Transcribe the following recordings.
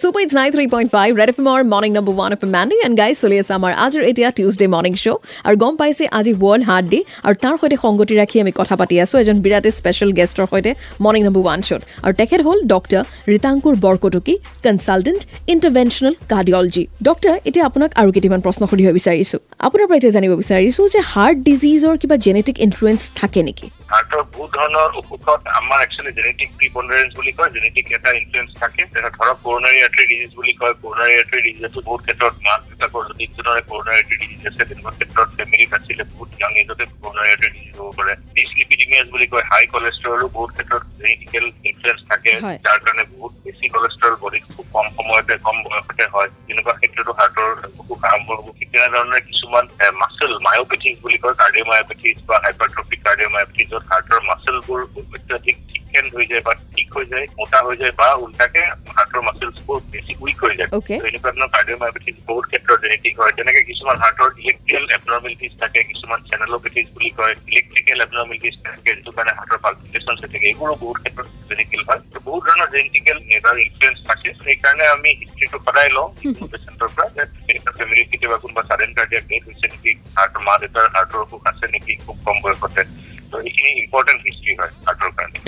Super it's nine three point five red F এমৰ morning number one M Mandy and guys চলি আছে আমাৰ আজিৰ এতিয়া টিউজডে মৰ্ণিং শ্ব' আৰু গম পাইছে আজি ৱৰ্ল্ড হাৰ্ট ডে আৰু তাৰ সৈতে সংগতি ৰাখি আমি কথা পাতি আছোঁ এজন বিৰাটেই স্পেচিয়েল গেষ্টৰ সৈতে মৰ্ণিং নম্বৰ ওৱান শ্ব'ত আৰু তেখেত হ'ল doctor Ritankur Borkakoti consultant interventional cardiology doctor এতিয়া আপোনাক আৰু কেইটামান প্ৰশ্ন সুধিব বিচাৰিছোঁ। আপোনাৰ পৰা এতিয়া জানিব বিচাৰিছোঁ যে হাৰ্ট ডিজিজৰ কিবা জেনেটিক ইনফ্লুৱেঞ্চ থাকে নেকি? হাৰ্টৰ বহুত ধৰণৰ অসুখত আমাৰ একচুৱেলি জেনেটিক প্ৰিপণ্ডাৰেঞ্চ বুলি কয় জেনেটিক এটা ইনফ্লুৱেঞ্চ থাকে। যেনে ধৰক কৰোনাৰী আৰ্টাৰী ডিজিজ বুলি কয় কৰোনাৰী আৰ্টাৰী ডিজিজটো বহুত ক্ষেত্ৰত মাক দেউতাকৰ যদি ইজনৰে কৰোনাৰী আৰ্টাৰী ডিজিজ আছে তেনেকুৱা ক্ষেত্ৰত ফেমিলিত আছিলে বহুত ইয়াং এজতে কৰোনাৰী আৰ্টাৰী ডিজিজ হ'ব পাৰে। ডিছলিপিডিমিয়াছ বুলি কয় হাই কলেষ্ট্ৰলো বহুত ক্ষেত্ৰত জেনেটিকেল ইনফ্লুৱেঞ্চ থাকে। যাৰ কাৰণে বহুত বেছি কলেষ্ট্ৰল বডিত খুব কম সময়তে কম বয়সতে হয় তেনেকুৱা ক্ষেত্ৰতো হাৰ্টৰ অসুখ আৰম্ভ হ'ব ঠিক তেনেধৰণে কিছুমান মাচেল মায়োপেথিক বুলি কয় কাৰ্ডিঅ'মায়োপেথিজ বা হাইপাৰট্ৰফিক কাৰ্ডিঅ'মায়োপেথিজ য'ত হাৰ্টৰ মাচেলবোৰ অত্যাধিক থিকেন হৈ যায় বা হৈ যায় মোটা হৈ যায় বা উল্টাকে হাৰ্টৰ মাচেলছবোৰ বেছি উইক হৈ যায়। এনেকুৱা ধৰণৰ কাৰ্ডিঅ'মায়োপেথিজ বহুত ক্ষেত্ৰত জেনেটিক হয় তেনেকে কিছুমান হাৰ্টৰ ইলেক্ট্ৰিকেল এবনৰ্মেলিটিজ থাকে কিছুমান চেনেলোপেথিজ বুলি কয় ইলেক্ট্ৰিকেল এবনৰ্মেলিটিজ থাকে যিটো কাৰণে হাৰ্টৰ পালপিটেশ্যন হৈ থাকে এইবোৰো বহুত ক্ষেত্ৰত জেনেটিকেল হয়। বহুত ধৰণৰ জেনেটিকেল মেজাৰ ইনফ্লুৱেঞ্চ থাকে সেইকাৰণে আমি হিষ্ট্ৰীটো সদায় লওঁ পেচেণ্টৰ পৰা যে তেনেকুৱা ফেমিলিত কেতিয়াবা কোনোবা চাডেন কাৰ্ডিয়াক ডেথ হৈছে নেকি হাৰ্টৰ মা দেউতাৰ হাৰ্টৰ অসুখ আছে নেকি খুব কম বয়সতে।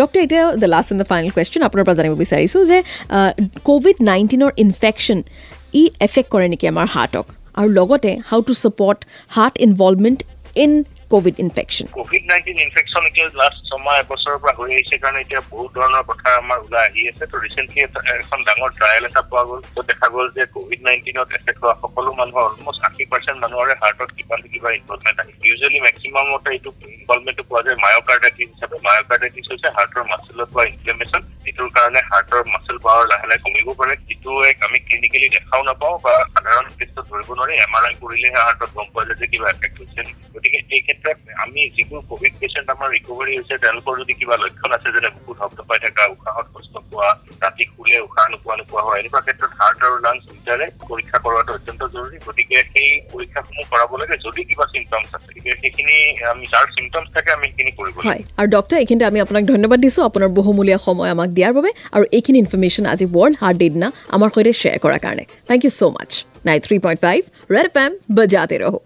ডক্টৰ এতিয়া the last and the final question আপোনাৰ পৰা জানিব বিচাৰিছোঁ যে ক'ভিড নাইণ্টিনৰ ইনফেকশ্যন ই এফেক্ট কৰে নেকি আমাৰ হাৰ্টক আৰু লগতে how to support heart involvement in COVID infection COVID nineteen infection এতিয়া লাষ্ট ছমাহ এবছৰৰ পৰা হৈ আহিছে কাৰণে এতিয়া বহুত ধৰণৰ কথা আমাৰ ওলাই আহি আছে। তো ৰিচেণ্টলি এখন ডাঙৰ ট্ৰায়েল এটা পোৱা গ'ল তো দেখা গ'ল যে কভিড নাইণ্টিনত এফেক্ট হোৱা সকলো মানুহৰ অলমষ্ট আশী পাৰ্চেণ্ট মানুহৰে হাৰ্টত কিবা নহয় কিবা ইনভলভমেণ্ট আহে ইউজুৱেলি মেক্সিমামতে এইটো ইনভলভমেণ্টটো পোৱা যায় মায়'কাৰ্ডাইটিছ হিচাপে। মায়'কাৰ্ডাইটিছ হৈছে হাৰ্টৰ মাচেলত হোৱা ইনফ্লেমেশ্যন যিটোৰ কাৰণে হাৰ্টৰ মাচেল পাৱাৰ লাহে লাহে কমিব পাৰে যিটো এক আমি ক্লিনিকেলি দেখাও নাপাওঁ বা সাধাৰণ ক্ষেত্ৰত ধৰিব নোৱাৰি এম আৰ আই কৰিলেহে হাৰ্টত গম পোৱা যায় যে কিবা এফেক্ট হৈছে। গতিকে এই ক্ষেত্ৰত আমি যিবোৰ কভিড পেচেণ্ট আমাৰ ৰিকভাৰী হৈছে তেওঁলোকৰ যদি কিবা লক্ষণ আছে যেনে বুকুত শব্দ পাই থকা উশাহত কষ্ট পোৱা ৰাতি শুলে উশাহ নোপোৱা নোপোৱা হয় এনেকুৱা ক্ষেত্ৰত হাৰ্ট আৰু লাংছ দুটাৰে পৰীক্ষা কৰোৱাটো অত্যন্ত জৰুৰী। গতিকে সেই পৰীক্ষাসমূহ কৰাব লাগে যদি কিবা চিমটমছ আছে। গতিকে সেইখিনি আমি যাৰ চিমটমছ থাকে আমি সেইখিনি কৰিব লাগে। আৰু ডক্টৰ এইখিনিতে আমি আপোনাক ধন্যবাদ দিছোঁ। আপোনাৰ বহুমূলীয়া সময় আমাক দিয়াৰ বাবে আৰু এইখিনি ইনফৰ্মেশ্যন আজি ৱৰ্ল্ড হাৰ্ট ডে দিনা আমাৰ সৈতে শ্বেয়াৰ কৰাৰ কাৰণে। Thank you so' much nine three point five red F M বজাতে ৰহো।